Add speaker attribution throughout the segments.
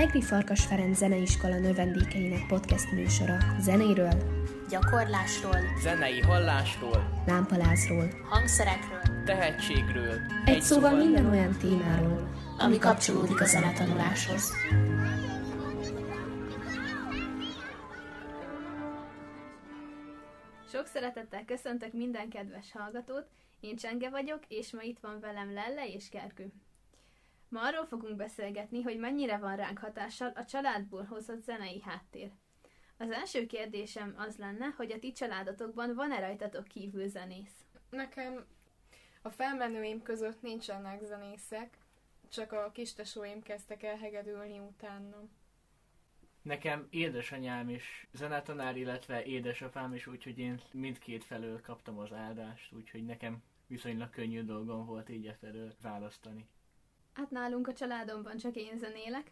Speaker 1: Egri Farkas Ferenc Zeneiskola növendékeinek podcast műsora zenéről,
Speaker 2: gyakorlásról,
Speaker 3: zenei hallásról,
Speaker 1: lámpalázról,
Speaker 2: hangszerekről,
Speaker 3: tehetségről.
Speaker 1: egy, egy szóval minden olyan témáról,
Speaker 2: ami kapcsolódik a zenetanuláshoz.
Speaker 4: Sok szeretettel köszöntök minden kedves hallgatót, én Csenge vagyok, és ma itt van velem Lelle és Kerkő. Ma arról fogunk beszélgetni, hogy mennyire van ránk hatással a családból hozott zenei háttér. Az első kérdésem az lenne, hogy a ti családotokban van-e rajtatok kívül zenész?
Speaker 5: Nekem a felmenőim között nincsenek zenészek, csak a kistesóim kezdtek el hegedülni utánam.
Speaker 3: Nekem édesanyám is zenetanár, illetve édesapám is, úgyhogy én mindkét felől kaptam az áldást, úgyhogy nekem viszonylag könnyű dolgom volt így e felől választani.
Speaker 4: Hát nálunk a családomban csak én zenélek.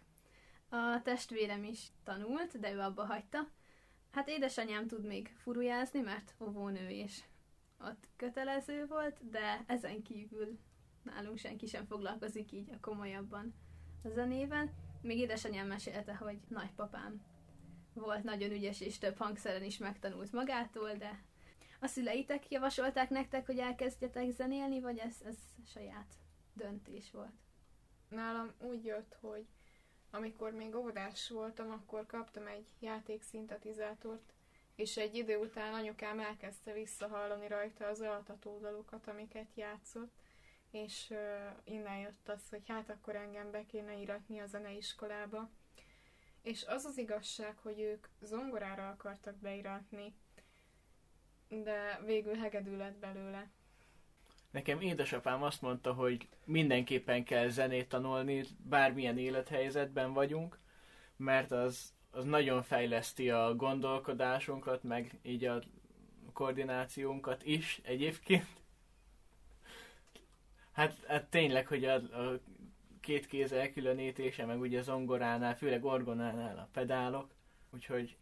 Speaker 4: A testvérem is tanult, de ő abba hagyta. Hát édesanyám tud még furujázni, mert óvónő és ott kötelező volt, de ezen kívül nálunk senki sem foglalkozik így a komolyabban a zenével. Még édesanyám mesélte, hogy nagypapám volt nagyon ügyes, és több hangszeren is megtanult magától, de a szüleitek javasolták nektek, hogy elkezdjetek zenélni, vagy ez, ez saját döntés volt?
Speaker 5: Nálam úgy jött, hogy amikor még óvodás voltam, akkor kaptam egy játékszintetizátort, és egy idő után anyukám elkezdte visszahallani rajta az altató dalokat, amiket játszott, és innen jött az, hogy hát akkor engem be kéne iratni a zeneiskolába. És az az igazság, hogy ők zongorára akartak beiratni, de végül hegedű lett belőle.
Speaker 3: Nekem édesapám azt mondta, hogy mindenképpen kell zenét tanulni, bármilyen élethelyzetben vagyunk, mert az, az nagyon fejleszti a gondolkodásunkat, meg így a koordinációnkat is egyébként. Hát, hát tényleg, hogy a, a két kéz elkülönítése, meg ugye zongoránál, főleg orgonánál a pedálok, úgyhogy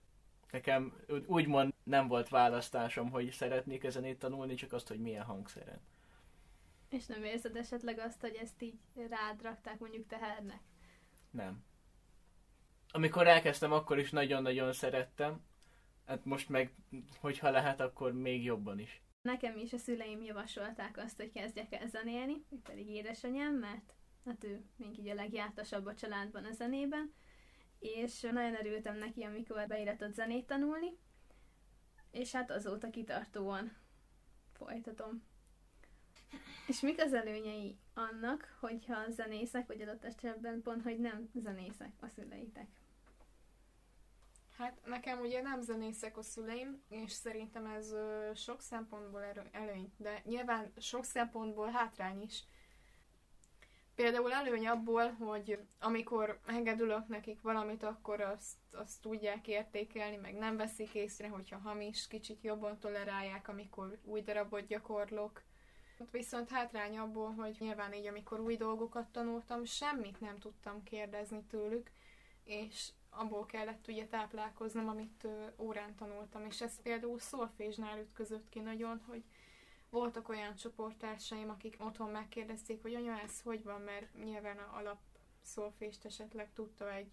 Speaker 3: nekem úgymond nem volt választásom, hogy szeretnék ezen itt tanulni, csak azt, hogy milyen hangszeren.
Speaker 4: És nem érzed esetleg azt, hogy ezt így rád rakták mondjuk tehernek?
Speaker 3: Nem. Amikor elkezdtem, akkor is nagyon-nagyon szerettem. Hát most meg, hogyha lehet, akkor még jobban is.
Speaker 4: Nekem is a szüleim javasolták azt, hogy kezdjek el zenélni, pedig édesanyám, mert hát ő még így a legjártasabb a családban a zenében, és nagyon örültem neki, amikor beiratott zenét tanulni, és hát azóta kitartóan folytatom. És mik az előnyei annak, hogyha zenészek, vagy adott esetben pont, hogy nem zenészek a szüleitek?
Speaker 5: Hát nekem ugye nem zenészek a szüleim, és szerintem ez ö, sok szempontból erő, előny, de nyilván sok szempontból hátrány is. Például előny abból, hogy amikor engedülök nekik valamit, akkor azt, azt tudják értékelni, meg nem veszik észre, hogyha hamis, kicsit jobban tolerálják, amikor új darabot gyakorlok. Viszont hátrány abból, hogy nyilván így, amikor új dolgokat tanultam, semmit nem tudtam kérdezni tőlük, és abból kellett ugye táplálkoznom, amit ö, órán tanultam, és ez például szolfésnál ütközött ki nagyon, hogy voltak olyan csoporttársaim, akik otthon megkérdezték, hogy anya, ez hogy van, mert nyilván a alap szolfést esetleg tudta egy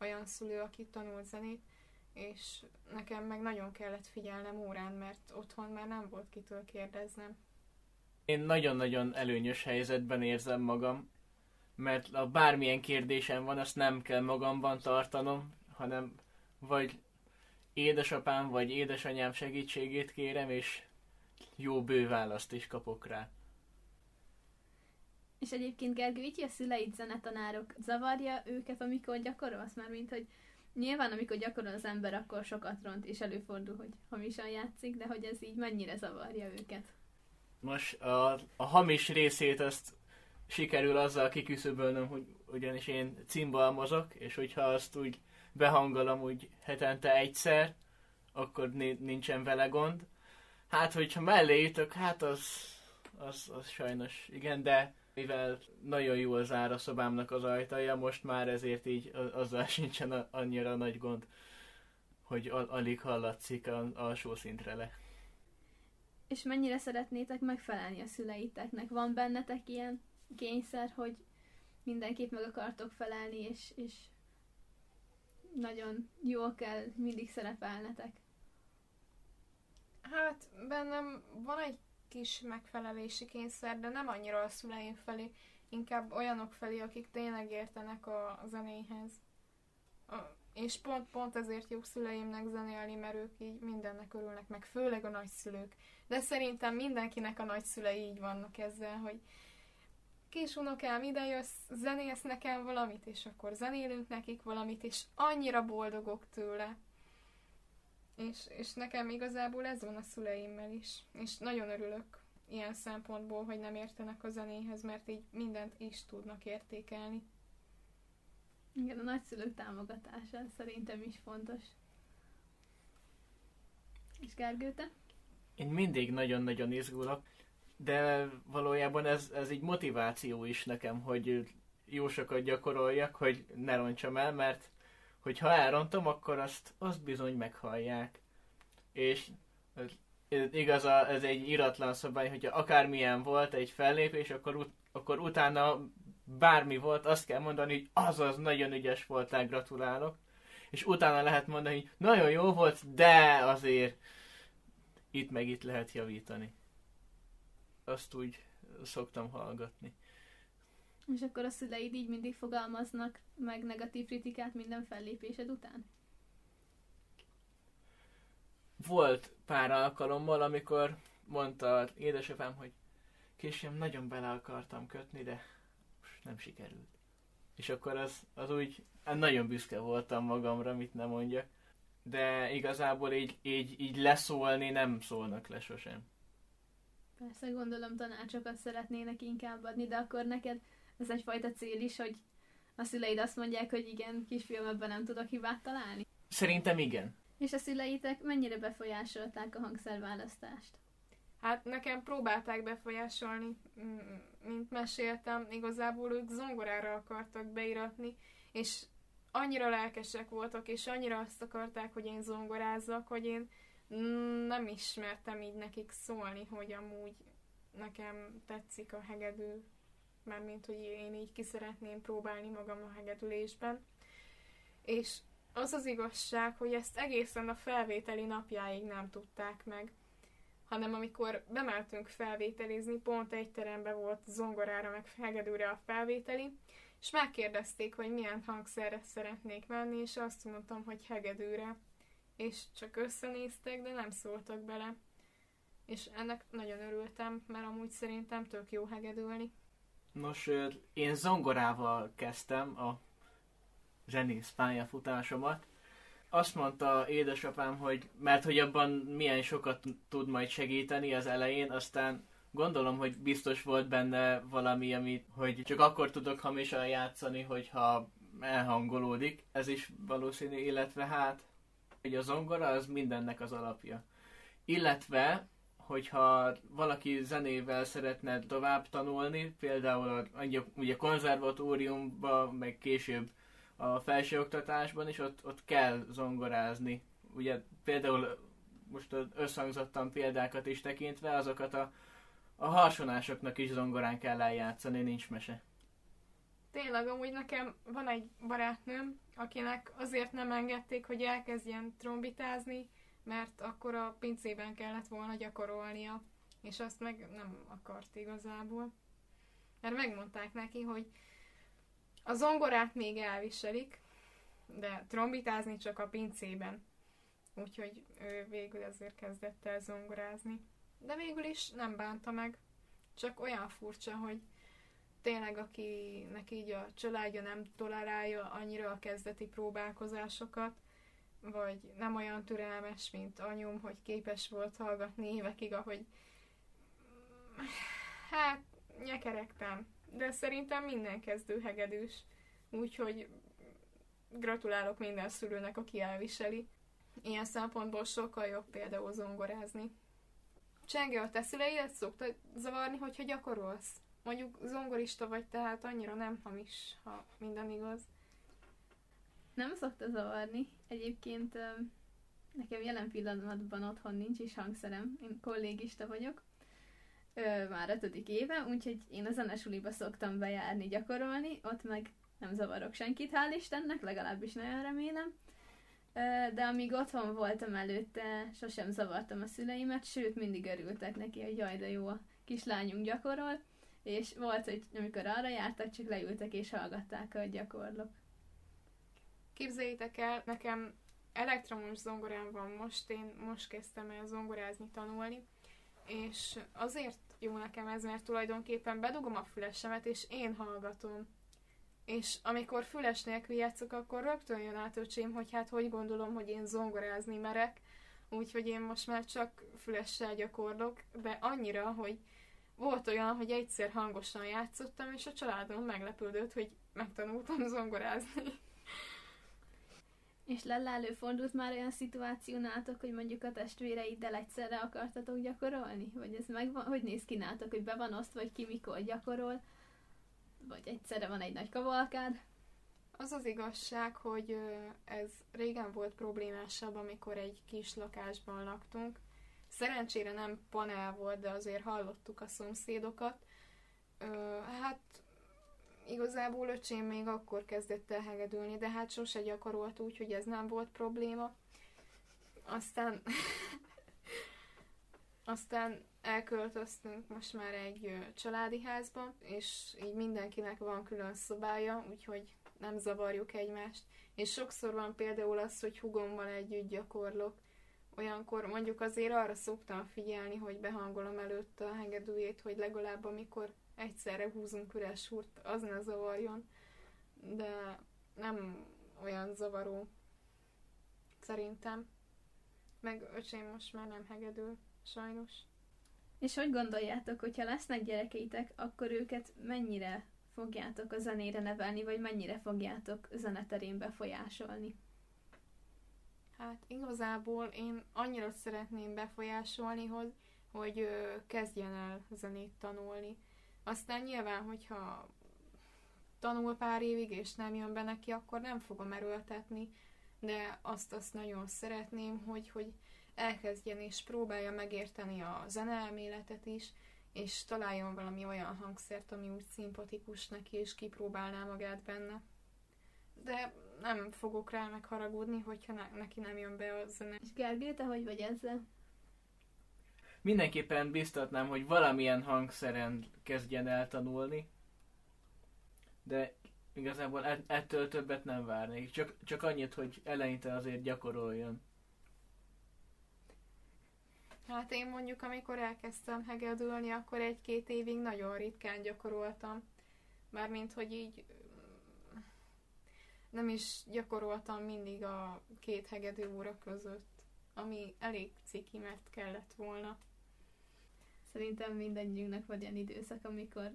Speaker 5: olyan szülő, aki tanult zenét, és nekem meg nagyon kellett figyelnem órán, mert otthon már nem volt kitől kérdeznem.
Speaker 3: Én nagyon-nagyon előnyös helyzetben érzem magam, mert a bármilyen kérdésem van, azt nem kell magamban tartanom, hanem vagy édesapám, vagy édesanyám segítségét kérem, és jó bő választ is kapok rá.
Speaker 4: És egyébként Gergő, így a szüleid zenetanárok zavarja őket, amikor gyakorolsz már, mint hogy nyilván amikor gyakorol az ember, akkor sokat ront, és előfordul, hogy hamisan játszik, de hogy ez így mennyire zavarja őket?
Speaker 3: Most a, a hamis részét azt sikerül azzal kiküszöbölnöm, hogy ugyanis én cimbalmozok, és hogyha azt úgy behangolom úgy hetente egyszer, akkor nincsen vele gond. Hát, hogyha mellé jutok, hát az, az, az sajnos igen, de mivel nagyon jó az ára szobámnak az ajtaja, most már ezért így azzal sincsen annyira nagy gond, hogy al- alig hallatszik a alsó szintre le.
Speaker 4: És mennyire szeretnétek megfelelni a szüleiteknek? Van bennetek ilyen kényszer, hogy mindenképp meg akartok felelni, és, és nagyon jól kell mindig szerepelnetek?
Speaker 5: Hát bennem van egy kis megfelelési kényszer, de nem annyira a szüleim felé, inkább olyanok felé, akik tényleg értenek a, zenéhez. A, és pont, pont ezért jó szüleimnek zenélni, mert ők így mindennek örülnek, meg főleg a nagyszülők. De szerintem mindenkinek a nagyszülei így vannak ezzel, hogy kis unokám, ide jössz, zenélsz nekem valamit, és akkor zenélünk nekik valamit, és annyira boldogok tőle. És, és nekem igazából ez van a szüleimmel is. És nagyon örülök ilyen szempontból, hogy nem értenek a zenéhez, mert így mindent is tudnak értékelni.
Speaker 4: Igen, a nagyszülők támogatása szerintem is fontos. És Gergő, te?
Speaker 3: Én mindig nagyon-nagyon izgulok, de valójában ez, ez így motiváció is nekem, hogy jó sokat gyakoroljak, hogy ne roncsam el, mert hogy ha elrontom, akkor azt, azt bizony meghallják. És igaz, ez egy iratlan szabály, hogyha akármilyen volt egy fellépés, akkor, akkor utána bármi volt, azt kell mondani, hogy azaz, nagyon ügyes voltál, gratulálok. És utána lehet mondani, hogy nagyon jó volt, de azért itt meg itt lehet javítani. Azt úgy szoktam hallgatni.
Speaker 4: És akkor a szüleid így mindig fogalmaznak meg negatív kritikát minden fellépésed után?
Speaker 3: Volt pár alkalommal, amikor mondta édesapám, hogy később nagyon bele akartam kötni, de nem sikerült. És akkor az, az úgy, hát nagyon büszke voltam magamra, mit nem mondjak. De igazából így, így, így leszólni nem szólnak le sosem.
Speaker 4: Persze gondolom tanácsokat szeretnének inkább adni, de akkor neked ez egyfajta cél is, hogy a szüleid azt mondják, hogy igen, kisfiam, ebben nem tudok hibát találni?
Speaker 3: Szerintem igen.
Speaker 4: És a szüleitek mennyire befolyásolták a hangszerválasztást?
Speaker 5: Hát nekem próbálták befolyásolni, mint meséltem, igazából ők zongorára akartak beiratni, és annyira lelkesek voltak, és annyira azt akarták, hogy én zongorázzak, hogy én nem ismertem így nekik szólni, hogy amúgy nekem tetszik a hegedű, mert mint hogy én így ki szeretném próbálni magam a hegedülésben. És az az igazság, hogy ezt egészen a felvételi napjáig nem tudták meg, hanem amikor bemeltünk felvételizni, pont egy teremben volt zongorára meg hegedűre a felvételi, és megkérdezték, hogy milyen hangszerre szeretnék menni, és azt mondtam, hogy hegedűre. És csak összenéztek, de nem szóltak bele. És ennek nagyon örültem, mert amúgy szerintem tök jó hegedülni.
Speaker 3: Nos, én zongorával kezdtem a zenész pályafutásomat. Azt mondta édesapám, hogy mert hogy abban milyen sokat tud majd segíteni az elején, aztán gondolom, hogy biztos volt benne valami, amit, hogy csak akkor tudok hamisan játszani, hogyha elhangolódik. Ez is valószínű, illetve hát, hogy a zongora az mindennek az alapja. Illetve, hogyha valaki zenével szeretne tovább tanulni, például a, ugye konzervatóriumban, meg később a felsőoktatásban is, ott, ott kell zongorázni. Ugye például most összhangzottan példákat is tekintve, azokat a, a harsonásoknak is zongorán kell eljátszani, nincs mese.
Speaker 5: Tényleg, amúgy nekem van egy barátnőm, akinek azért nem engedték, hogy elkezdjen trombitázni, mert akkor a pincében kellett volna gyakorolnia, és azt meg nem akart igazából. Mert megmondták neki, hogy a zongorát még elviselik, de trombitázni csak a pincében. Úgyhogy ő végül ezért kezdett el zongorázni. De végül is nem bánta meg. Csak olyan furcsa, hogy tényleg akinek így a családja nem tolerálja annyira a kezdeti próbálkozásokat, vagy nem olyan türelmes, mint anyum, hogy képes volt hallgatni évekig, ahogy hát nyekerektem. De szerintem minden kezdő hegedűs. Úgyhogy gratulálok minden szülőnek, aki elviseli. Ilyen szempontból sokkal jobb például zongorázni. Csenge, a te szüleidet szokta zavarni, hogyha gyakorolsz? Mondjuk zongorista vagy, tehát annyira nem hamis, ha minden igaz.
Speaker 4: Nem szokta zavarni. Egyébként nekem jelen pillanatban otthon nincs is hangszerem. Én kollégista vagyok. Már ötödik éve, úgyhogy én a zenesuliba szoktam bejárni, gyakorolni. Ott meg nem zavarok senkit, hál' Istennek, legalábbis nagyon remélem. De amíg otthon voltam előtte, sosem zavartam a szüleimet, sőt, mindig örültek neki, hogy jaj, de jó a kislányunk gyakorol, és volt, hogy amikor arra jártak, csak leültek és hallgatták, hogy gyakorlok.
Speaker 5: Képzeljétek el, nekem elektromos zongorám van most, én most kezdtem el zongorázni, tanulni, és azért jó nekem ez, mert tulajdonképpen bedugom a fülesemet, és én hallgatom. És amikor füles nélkül játszok, akkor rögtön jön át öcsém, hogy hát hogy gondolom, hogy én zongorázni merek, úgyhogy én most már csak fülessel gyakorlok, de annyira, hogy volt olyan, hogy egyszer hangosan játszottam, és a családom meglepődött, hogy megtanultam zongorázni.
Speaker 4: És Lella előfordult már olyan szituáció nátok, hogy mondjuk a testvéreiddel egyszerre akartatok gyakorolni? Vagy ez megvan, hogy néz ki nátok, hogy be van osztva, hogy ki mikor gyakorol? Vagy egyszerre van egy nagy kavalkád?
Speaker 5: Az az igazság, hogy ez régen volt problémásabb, amikor egy kis lakásban laktunk. Szerencsére nem panel volt, de azért hallottuk a szomszédokat. Hát igazából öcsém még akkor kezdett el hegedülni, de hát sose gyakorolt úgy, hogy ez nem volt probléma. Aztán aztán elköltöztünk most már egy családi házba, és így mindenkinek van külön szobája, úgyhogy nem zavarjuk egymást. És sokszor van például az, hogy hugommal együtt gyakorlok. Olyankor mondjuk azért arra szoktam figyelni, hogy behangolom előtte a hegedűjét, hogy legalább amikor egyszerre húzunk üres húrt, az ne zavarjon, de nem olyan zavaró szerintem. Meg öcsém most már nem hegedül, sajnos.
Speaker 4: És hogy gondoljátok, hogyha lesznek gyerekeitek, akkor őket mennyire fogjátok a zenére nevelni, vagy mennyire fogjátok zeneterén befolyásolni?
Speaker 5: Hát igazából én annyira szeretném befolyásolni, hogy, hogy kezdjen el zenét tanulni. Aztán nyilván, hogyha tanul pár évig, és nem jön be neki, akkor nem fogom erőltetni, de azt azt nagyon szeretném, hogy, hogy elkezdjen és próbálja megérteni a zeneelméletet is, és találjon valami olyan hangszert, ami úgy szimpatikus neki, és kipróbálná magát benne. De nem fogok rá megharagudni, hogyha ne, neki nem jön be a zene.
Speaker 4: És Gergő, te hogy vagy ezzel?
Speaker 3: Mindenképpen biztatnám, hogy valamilyen hangszeren kezdjen el tanulni, de igazából ettől többet nem várnék. Csak, csak annyit, hogy eleinte azért gyakoroljon.
Speaker 5: Hát én mondjuk, amikor elkezdtem hegedülni, akkor egy-két évig nagyon ritkán gyakoroltam. Mármint, hogy így nem is gyakoroltam mindig a két hegedű óra között, ami elég ciki, mert kellett volna.
Speaker 4: Szerintem mindegyünknek van ilyen időszak, amikor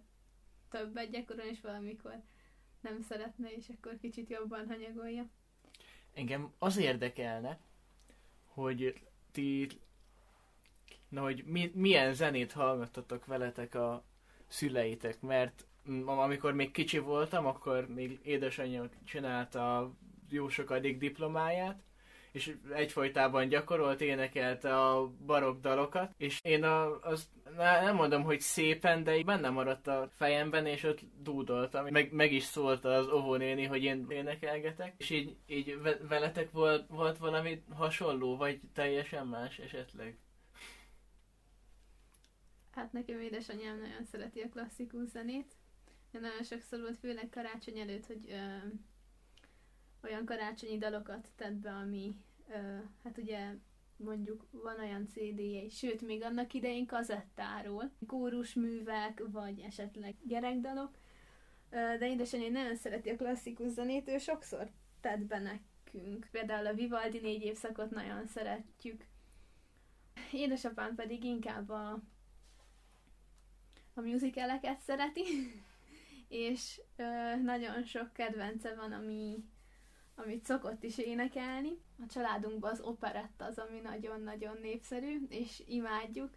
Speaker 4: többet gyakorol, és valamikor nem szeretne, és akkor kicsit jobban hanyagolja.
Speaker 3: Engem az érdekelne, hogy ti, na, hogy mi, milyen zenét hallgattatok veletek a szüleitek, mert amikor még kicsi voltam, akkor még édesanyja csinálta jó sokadik diplomáját, és egyfolytában gyakorolt, énekelte a barok dalokat, és én a, az, nem mondom, hogy szépen, de így benne maradt a fejemben, és ott dúdoltam. Meg, meg is szólt az óvónéni, hogy én énekelgetek, és így, így veletek volt, volt valami hasonló, vagy teljesen más esetleg?
Speaker 4: Hát nekem édesanyám nagyon szereti a klasszikus zenét. Én nagyon sokszor volt, főleg karácsony előtt, hogy ö, olyan karácsonyi dalokat tett be, ami ö, hát ugye mondjuk van olyan CD-je, sőt, még annak idején kazettáról, kórusművek, vagy esetleg gyerekdalok, de édesanyja nagyon szereti a klasszikus zenét, ő sokszor tett be nekünk. Például a Vivaldi négy évszakot nagyon szeretjük. Édesapám pedig inkább a, a musicaleket szereti, és ö, nagyon sok kedvence van, ami amit szokott is énekelni. A családunkban az operetta az, ami nagyon-nagyon népszerű, és imádjuk.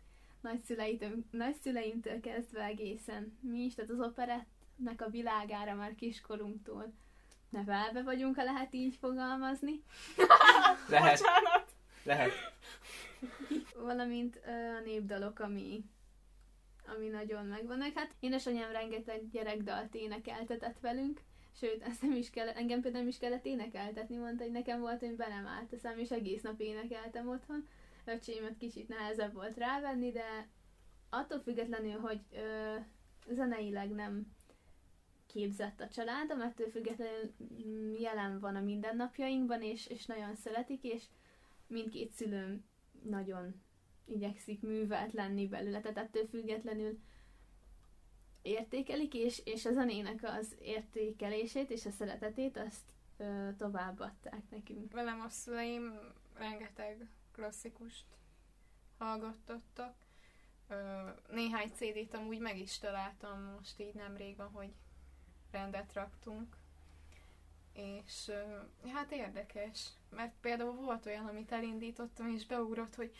Speaker 4: Nagyszüleimtől, kezdve egészen mi is, tehát az operettnek a világára már kiskorunktól nevelve vagyunk, ha lehet így fogalmazni.
Speaker 3: Lehet. Lehet.
Speaker 4: Valamint a népdalok, ami, ami nagyon megvannak. Hát édesanyám rengeteg gyerekdalt énekeltetett velünk, Sőt, ezt nem is kellett, engem például nem is kellett énekeltetni, mondta, hogy nekem volt, hogy be nem állt a szám, és egész nap énekeltem otthon. Öcsémet kicsit nehezebb volt rávenni, de attól függetlenül, hogy ö, zeneileg nem képzett a családom, ettől függetlenül mm, jelen van a mindennapjainkban, és, és nagyon szeretik, és mindkét szülőm nagyon igyekszik művelt lenni belőle, tehát ettől függetlenül értékelik, és, és a zenének az értékelését és a szeretetét azt ö, továbbadták nekünk.
Speaker 5: Velem a szüleim rengeteg klasszikust hallgattattak. Ö, néhány CD-t amúgy meg is találtam most így nemrég, ahogy rendet raktunk. És ö, hát érdekes, mert például volt olyan, amit elindítottam, és beugrott, hogy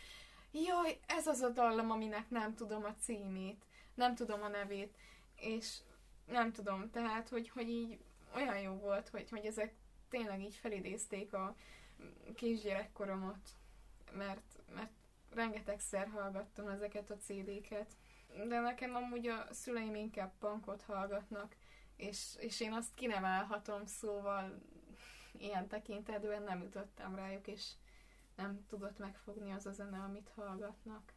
Speaker 5: jaj, ez az a dallam, aminek nem tudom a címét, nem tudom a nevét, és nem tudom, tehát, hogy, hogy így olyan jó volt, hogy, hogy ezek tényleg így felidézték a kisgyerekkoromat, mert, mert rengetegszer hallgattam ezeket a CD-ket. De nekem amúgy a szüleim inkább punkot hallgatnak, és, és én azt kinevelhatom, szóval ilyen tekintetben nem jutottam rájuk, és nem tudott megfogni az a zene, amit hallgatnak.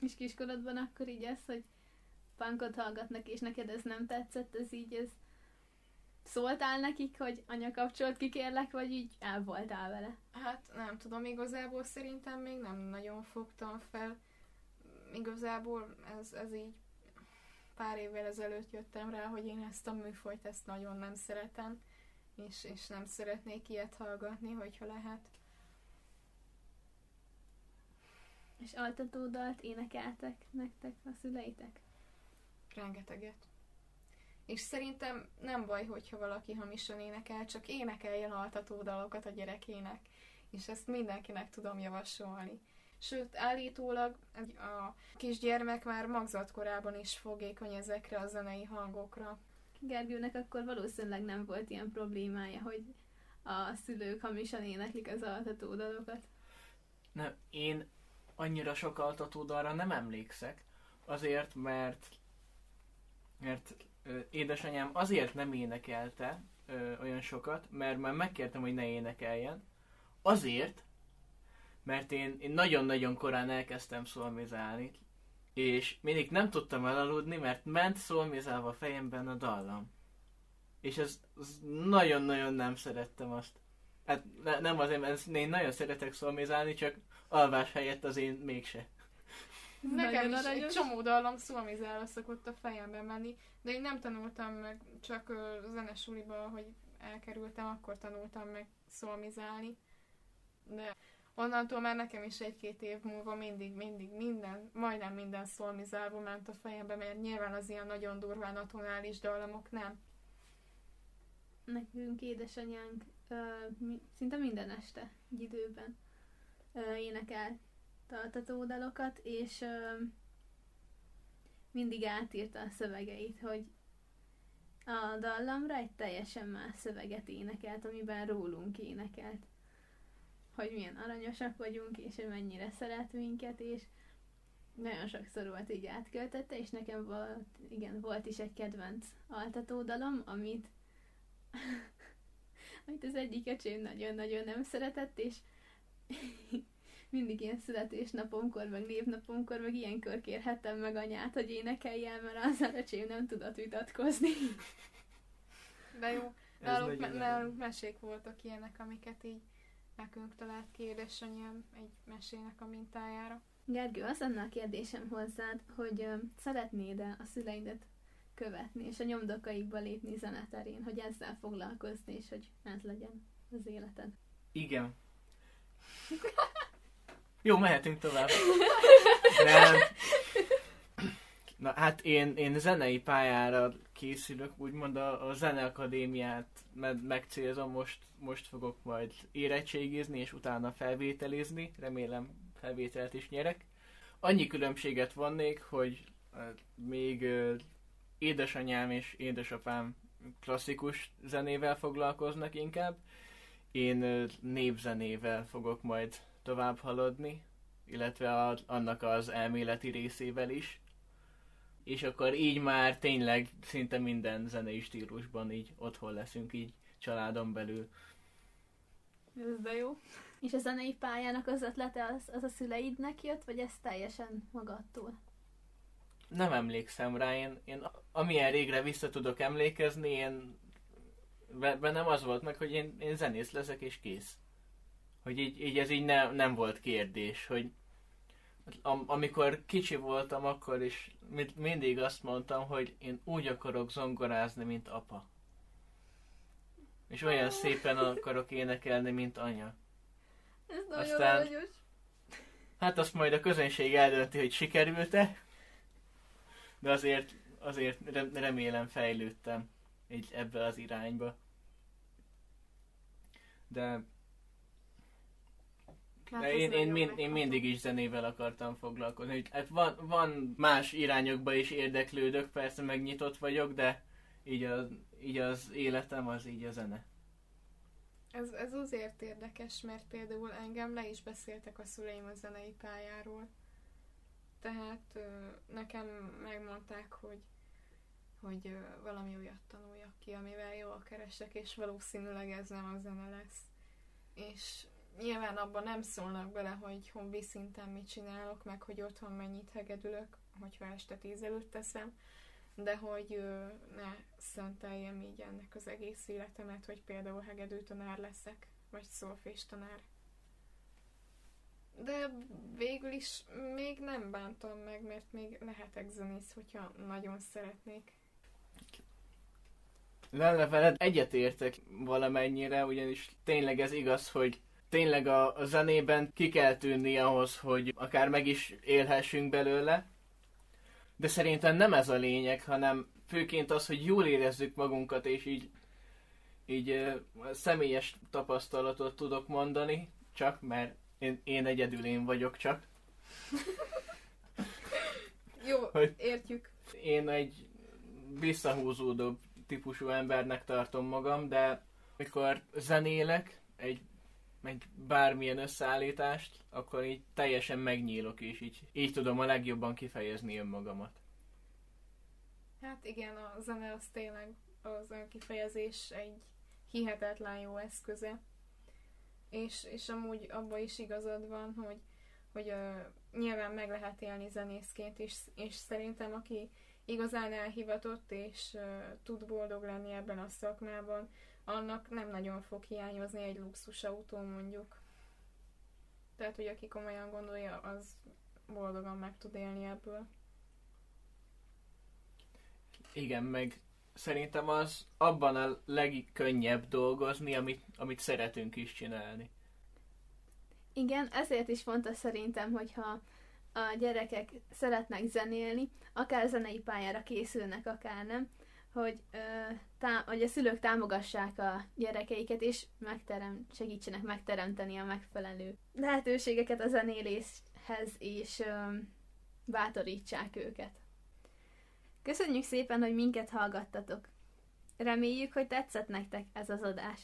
Speaker 4: És kiskorodban akkor így ez, hogy punkot hallgatnak, és neked ez nem tetszett, ez így, ez szóltál nekik, hogy anya kapcsolt ki kérlek, vagy így el voltál vele?
Speaker 5: Hát nem tudom, igazából szerintem még nem nagyon fogtam fel. Igazából ez, ez így pár évvel ezelőtt jöttem rá, hogy én ezt a műfajt ezt nagyon nem szeretem, és, és nem szeretnék ilyet hallgatni, hogyha lehet.
Speaker 4: És altatódalt énekeltek nektek a szüleitek?
Speaker 5: Rengeteget. És szerintem nem baj, hogyha valaki hamisan énekel, csak énekeljen altató dalokat a gyerekének. És ezt mindenkinek tudom javasolni. Sőt, állítólag a kisgyermek már magzatkorában is fogékony ezekre a zenei hangokra.
Speaker 4: Gergőnek akkor valószínűleg nem volt ilyen problémája, hogy a szülők hamisan éneklik az altató dalokat.
Speaker 3: Nem, én annyira sok altató dalra nem emlékszek, azért, mert mert ö, édesanyám azért nem énekelte ö, olyan sokat, mert már megkértem, hogy ne énekeljen. Azért, mert én, én nagyon-nagyon korán elkezdtem szolmizálni, és mindig nem tudtam elaludni, mert ment szolmizálva a fejemben a dallam. És ez, ez nagyon-nagyon nem szerettem azt. Hát ne, nem azért, mert én nagyon szeretek szolmizálni, csak alvás helyett az én mégse.
Speaker 5: Nekem is egy
Speaker 4: aranyos.
Speaker 5: csomó dallam szolmizálva szokott a fejembe menni, de én nem tanultam meg, csak zenesuliba, hogy elkerültem, akkor tanultam meg szolmizálni. De onnantól már nekem is egy-két év múlva mindig, mindig minden, majdnem minden szolmizálva ment a fejembe, mert nyilván az ilyen nagyon durván atonális dallamok nem.
Speaker 4: Nekünk édesanyánk ö, mi, szinte minden este, egy időben ö, énekelt altató dalokat, és ö, mindig átírta a szövegeit, hogy a dallamra egy teljesen más szöveget énekelt, amiben rólunk énekelt. Hogy milyen aranyosak vagyunk, és hogy mennyire szeret minket, és nagyon sokszor volt így átköltette, és nekem volt, igen, volt is egy kedvenc altató dalom, amit amit az egyik öcsém nagyon-nagyon nem szeretett, és mindig ilyen születésnapomkor, meg névnapomkor, meg ilyenkor kérhettem meg anyát, hogy énekeljen, mert az öcsém nem tudott vitatkozni.
Speaker 5: De jó,
Speaker 3: nagyon
Speaker 5: me- náluk mesék voltak ilyenek, amiket így nekünk talált ki édesanyám egy mesének a mintájára.
Speaker 4: Gergő, az lenne a kérdésem hozzád, hogy ö, szeretnéd-e a szüleidet követni, és a nyomdokaikba lépni zeneterén, hogy ezzel foglalkozni, és hogy ez legyen az életed.
Speaker 3: Igen. Jó, mehetünk tovább. Nem. Na hát én, én zenei pályára készülök, úgymond a, a zeneakadémiát me- megcélzom, most, most fogok majd érettségizni, és utána felvételizni, remélem felvételt is nyerek. Annyi különbséget vannék, hogy még édesanyám és édesapám klasszikus zenével foglalkoznak inkább, én népzenével fogok majd tovább haladni, illetve a, annak az elméleti részével is. és akkor így már tényleg szinte minden zenei stílusban így otthon leszünk így családon belül.
Speaker 5: Ez de jó.
Speaker 4: És a zenei pályának az ötlete az, az a szüleidnek jött, vagy ez teljesen magadtól?
Speaker 3: Nem emlékszem rá, én, én amilyen régre vissza tudok emlékezni, én bennem az volt meg, hogy én, én zenész leszek és kész. Hogy így, így ez így ne, nem volt kérdés, hogy am, amikor kicsi voltam, akkor is mindig azt mondtam, hogy én úgy akarok zongorázni, mint apa. És olyan szépen akarok énekelni, mint anya.
Speaker 4: Ez nagyon
Speaker 3: Aztán-
Speaker 4: aranyos.
Speaker 3: Hát azt majd a közönség eldönti, hogy sikerült-e, de azért, azért rem- remélem fejlődtem így ebbe az irányba. De,
Speaker 5: Hát
Speaker 3: de én, én, mind, én mindig is zenével akartam foglalkozni. Hát van, van más irányokba is érdeklődök, persze megnyitott vagyok, de így az, így az életem az így a zene.
Speaker 5: Ez, ez azért érdekes, mert például engem le is beszéltek a szüleim a zenei pályáról. Tehát nekem megmondták, hogy, hogy valami olyat tanuljak ki, amivel jól keresek, és valószínűleg ez nem a zene lesz. És nyilván abban nem szólnak bele, hogy hobbi szinten mit csinálok, meg hogy otthon mennyit hegedülök, hogyha este tíz előtt teszem, de hogy ö, ne szenteljem így ennek az egész életemet, hogy például hegedű tanár leszek, vagy szolfés tanár. De végül is még nem bántam meg, mert még lehetek zenész, hogyha nagyon szeretnék.
Speaker 3: Vele veled egyetértek valamennyire, ugyanis tényleg ez igaz, hogy tényleg a, a zenében ki kell tűnni ahhoz, hogy akár meg is élhessünk belőle, de szerintem nem ez a lényeg, hanem főként az, hogy jól érezzük magunkat, és így, így ö, személyes tapasztalatot tudok mondani, csak mert én, én egyedül én vagyok csak.
Speaker 5: Jó,
Speaker 3: Hogy-
Speaker 5: értjük.
Speaker 3: én egy visszahúzódóbb típusú embernek tartom magam, de mikor zenélek egy, egy bármilyen összeállítást, akkor így teljesen megnyílok, és így, így tudom a legjobban kifejezni önmagamat.
Speaker 5: Hát igen, a zene az tényleg az önkifejezés egy hihetetlen jó eszköze. És, és amúgy abban is igazad van, hogy, hogy uh, nyilván meg lehet élni zenészként, és, és szerintem aki igazán elhivatott, és uh, tud boldog lenni ebben a szakmában, annak nem nagyon fog hiányozni egy luxusautó mondjuk. Tehát, hogy aki komolyan gondolja, az boldogan meg tud élni ebből.
Speaker 3: Igen, meg szerintem az abban a legkönnyebb dolgozni, amit, amit szeretünk is csinálni.
Speaker 4: Igen, ezért is fontos szerintem, hogyha a gyerekek szeretnek zenélni, akár zenei pályára készülnek, akár nem, hogy, ö, tá- hogy a szülők támogassák a gyerekeiket, és megterem- segítsenek megteremteni a megfelelő lehetőségeket a zenéléshez, és ö, bátorítsák őket. Köszönjük szépen, hogy minket hallgattatok! Reméljük, hogy tetszett nektek ez az adás.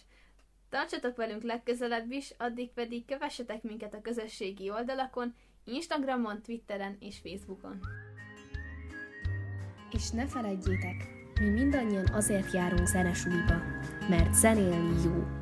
Speaker 4: Tartsatok velünk legközelebb is, addig pedig kövessetek minket a közösségi oldalakon, Instagramon, Twitteren és Facebookon.
Speaker 1: És ne felejtjétek, mi mindannyian azért járunk zenesuliba, mert zenélni jó.